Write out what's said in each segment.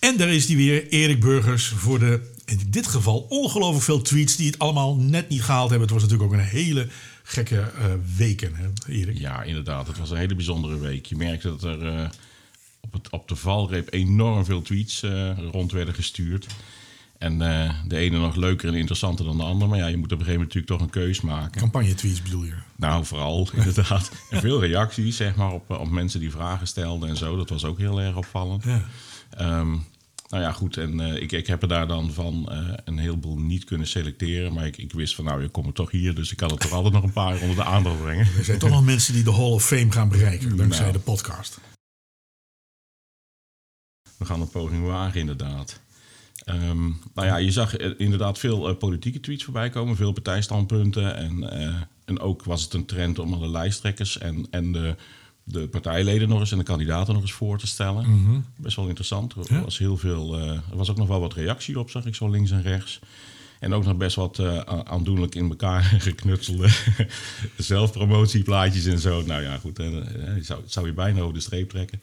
En daar is die weer, Erik Burgers, voor de, in dit geval ongelooflijk veel tweets die het allemaal net niet gehaald hebben. Het was natuurlijk ook een hele gekke uh, weken, hè, Erik? Ja, inderdaad. Het was een hele bijzondere week. Je merkte dat er uh, op, het, op de valreep enorm veel tweets uh, rond werden gestuurd. En de ene nog leuker en interessanter dan de andere. Maar ja, je moet op een gegeven moment natuurlijk toch een keus maken. Campagne-tweets bedoel je? Nou, vooral inderdaad. en veel reacties, zeg maar, op, op mensen die vragen stelden en zo. Dat was ook heel erg opvallend. Ja. Um, nou ja, goed. En uh, ik, ik heb er daar dan van uh, een heleboel niet kunnen selecteren. Maar ik, ik wist van, nou, je komt toch hier. Dus ik kan er toch altijd nog een paar onder de aandacht brengen. Er zijn toch nog mensen die de Hall of Fame gaan bereiken. Dankzij nou, de podcast. We gaan een poging wagen, inderdaad. Um, nou ja, je zag inderdaad veel uh, politieke tweets voorbij komen. Veel partijstandpunten. En, en ook was het een trend om alle lijsttrekkers en, en de de partijleden nog eens en de kandidaten nog eens voor te stellen. Mhm. Best wel interessant. Er, was heel veel, uh, er was ook nog wel wat reactie op, zag ik zo links en rechts. En ook nog best wat uh, aandoenlijk in elkaar geknutselde zelfpromotieplaatjes en zo. Nou ja, goed, uh, zou, zou je bijna over de streep trekken.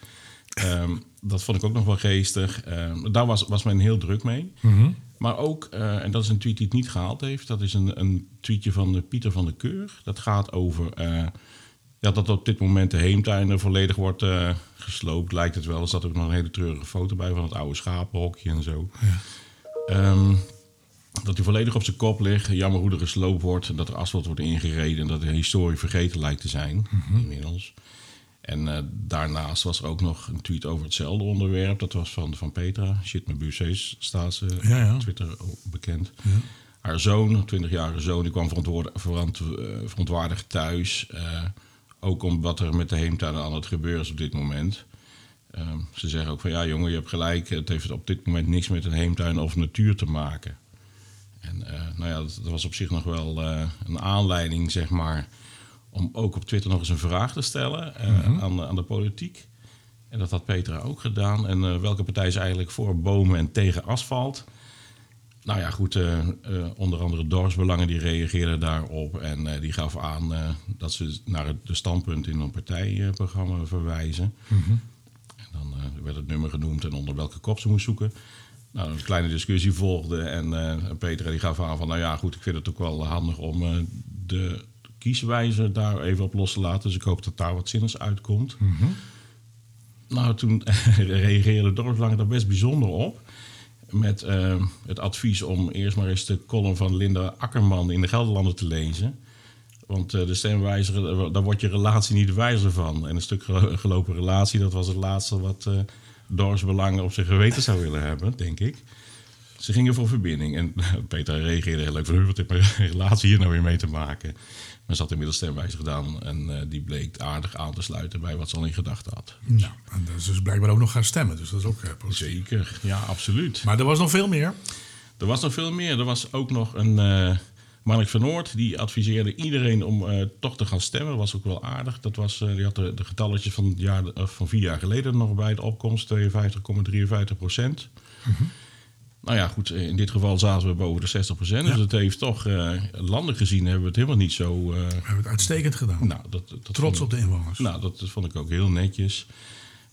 Um, dat vond ik ook nog wel geestig. Um, daar was, was men heel druk mee. Mm Maar ook, en dat is een tweet die het niet gehaald heeft... dat is een, een tweetje van Pieter van der Keur. Dat gaat over ja, dat op dit moment de heemtuin volledig wordt uh, gesloopt, lijkt het wel. Er zat ook nog een hele treurige foto bij van het oude schapenhokje en zo. Ja. Um, dat hij volledig op zijn kop ligt. Jammer hoe er gesloopt wordt. Dat er asfalt wordt ingereden. En dat de historie vergeten lijkt te zijn. Mm -hmm. Inmiddels. En uh, daarnaast was er ook nog een tweet over hetzelfde onderwerp. Dat was van, van Petra. Shit met Bucees staat ze ja, ja. op Twitter bekend. Ja. Haar zoon, 20-jarige zoon, die kwam verant, uh, verontwaardigd thuis. Uh, ook om wat er met de heemtuin aan het gebeuren is op dit moment. Uh, ze zeggen ook van ja jongen, je hebt gelijk. Het heeft op dit moment niks met een heemtuin of natuur te maken. En uh, nou ja, dat, dat, was op zich nog wel uh, een aanleiding, zeg maar, om ook op Twitter nog eens een vraag te stellen mm -hmm. aan, aan, de politiek. En dat had Petra ook gedaan. En welke partij is eigenlijk voor bomen en tegen asfalt? Nou ja, goed, uh, uh, onder andere dorpsbelangen die reageerden daarop. En uh, die gaf aan dat ze naar het de standpunt in een partijprogramma verwijzen. Mm -hmm. En dan werd het nummer genoemd en onder welke kop ze moest zoeken. Nou, een kleine discussie volgde en Peter die gaf aan van... nou ja, goed, ik vind het ook wel handig om de kieswijzer daar even op los te laten. Dus ik hoop dat daar wat zinnigs uitkomt. Mm -hmm. Nou, toen reageerden de dorpsbelangen daar best bijzonder op met uh, het advies om eerst maar eens de column van Linda Akkerman in de Gelderlander te lezen. Want uh, de stemwijzer, daar wordt je relatie niet wijzer van. En een stuk gelopen relatie, dat was het laatste wat uh, dorpsbelangen op zijn geweten zou willen hebben, denk ik. Ze gingen voor verbinding. En Peter reageerde heel leuk van... wat heeft mijn relatie hier nou weer mee te maken? Maar ze had inmiddels stemwijzer gedaan... en uh, die bleek aardig aan te sluiten bij wat ze al in gedachten had. Nou, en dat is dus blijkbaar ook nog gaan stemmen. Dus dat is ook uh, Zeker, ja, absoluut. Maar er was nog veel meer? Er was nog veel meer. Er was ook nog een... Uh, Mark van Noord die adviseerde iedereen om toch te gaan stemmen. Dat was ook wel aardig. Dat was, die had de, de getalletjes van, het jaar, van vier jaar geleden nog bij de opkomst. 52,53 procent. Mm -hmm. Nou ja, goed, in dit geval zaten we boven de 60 procent. Ja. Dus het heeft toch, uh, landelijk gezien hebben we het helemaal niet zo... Uh, we hebben het uitstekend gedaan. Nou, dat, dat Trots ik, op de inwoners. Nou, dat, dat, vond ik ook heel netjes.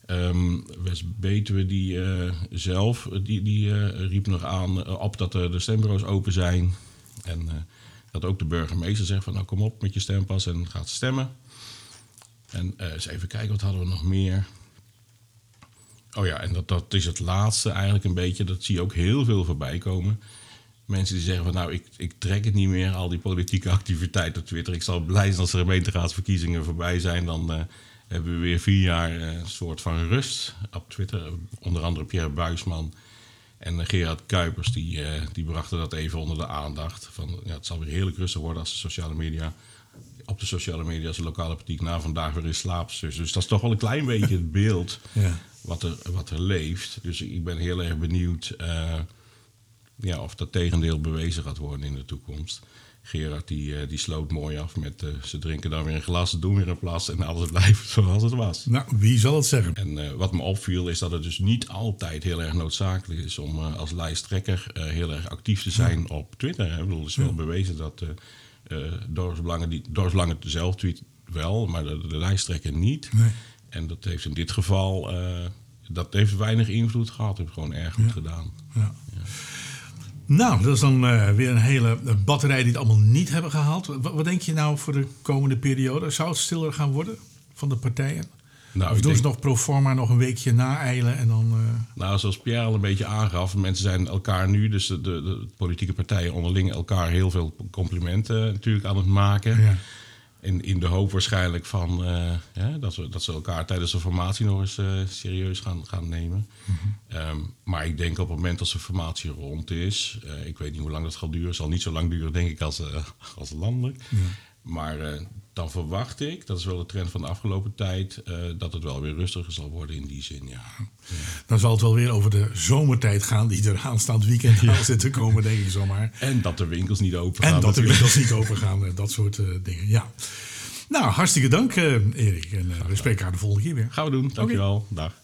Um, West-Betuwe die uh, zelf, die, die riep nog aan op dat de stembureaus open zijn. En dat ook de burgemeester zegt van nou kom op met je stempas en gaat stemmen. En eens even kijken, wat hadden we nog meer... Oh ja, en dat, dat is het laatste eigenlijk een beetje. Dat zie je ook heel veel voorbij komen. Mensen die zeggen van nou, ik, ik trek het niet meer, al die politieke activiteit op Twitter. Ik zal blij zijn als de gemeenteraadsverkiezingen voorbij zijn. Dan uh, hebben we weer vier jaar uh, een soort van rust op Twitter. Onder andere Pierre Buisman en uh, Gerard Kuipers, die, die brachten dat even onder de aandacht. Van, ja, het zal weer heerlijk rustig worden als de sociale media op de sociale media als de lokale politiek na vandaag weer in slaap. Dus, dus dat is toch wel een klein beetje het beeld ja. Wat, er, wat er leeft. Dus ik ben heel erg benieuwd uh, ja, of dat tegendeel bewezen gaat worden in de toekomst. Gerard die, uh, die sloot mooi af met uh, ze drinken dan weer een glas, ze doen weer een plas en alles blijft zoals het was. Nou, wie zal het zeggen? En wat me opviel is dat het dus niet altijd heel erg noodzakelijk is om als lijsttrekker heel erg actief te zijn ja. op Twitter. Ik bedoel, het is wel ja. bewezen dat uh, die, zelf tweet wel, maar de, de lijsttrekker niet. Nee. En dat heeft in dit geval uh, dat heeft weinig invloed gehad. Heeft gewoon erg goed gedaan. Ja. Nou, dat is dan uh, weer een hele batterij die het allemaal niet hebben gehaald. Wat, wat, denk je nou voor de komende periode? Zou het stiller gaan worden van de partijen? Nou, of doen denk... ze nog pro forma nog een weekje naeilen en dan... Uh... Nou, zoals Pierre al een beetje aangaf, mensen zijn elkaar nu, dus de, de, de politieke partijen onderling, elkaar heel veel complimenten natuurlijk aan het maken. Ja. In, in de hoop waarschijnlijk van uh, ja, dat, we, dat ze elkaar tijdens de formatie nog eens uh, serieus gaan, gaan nemen. Mm -hmm. um, maar ik denk op het moment dat de formatie rond is, uh, ik weet niet hoe lang dat gaat duren, zal niet zo lang duren denk ik als, als landelijk. Ja. Maar dan verwacht ik, dat is wel de trend van de afgelopen tijd, uh, dat het wel weer rustiger zal worden in die zin. Ja. Dan zal het wel weer over de zomertijd gaan, die er aanstaand weekend aan ja. zit te komen, denk ik zomaar. En dat de winkels niet open gaan. En dat natuurlijk. de winkels niet open gaan, dat soort uh, dingen. Ja. Nou, hartstikke dank, uh, Erik. En we spreken elkaar de volgende keer weer. Gaan we doen. Dankjewel. Okay. Dag.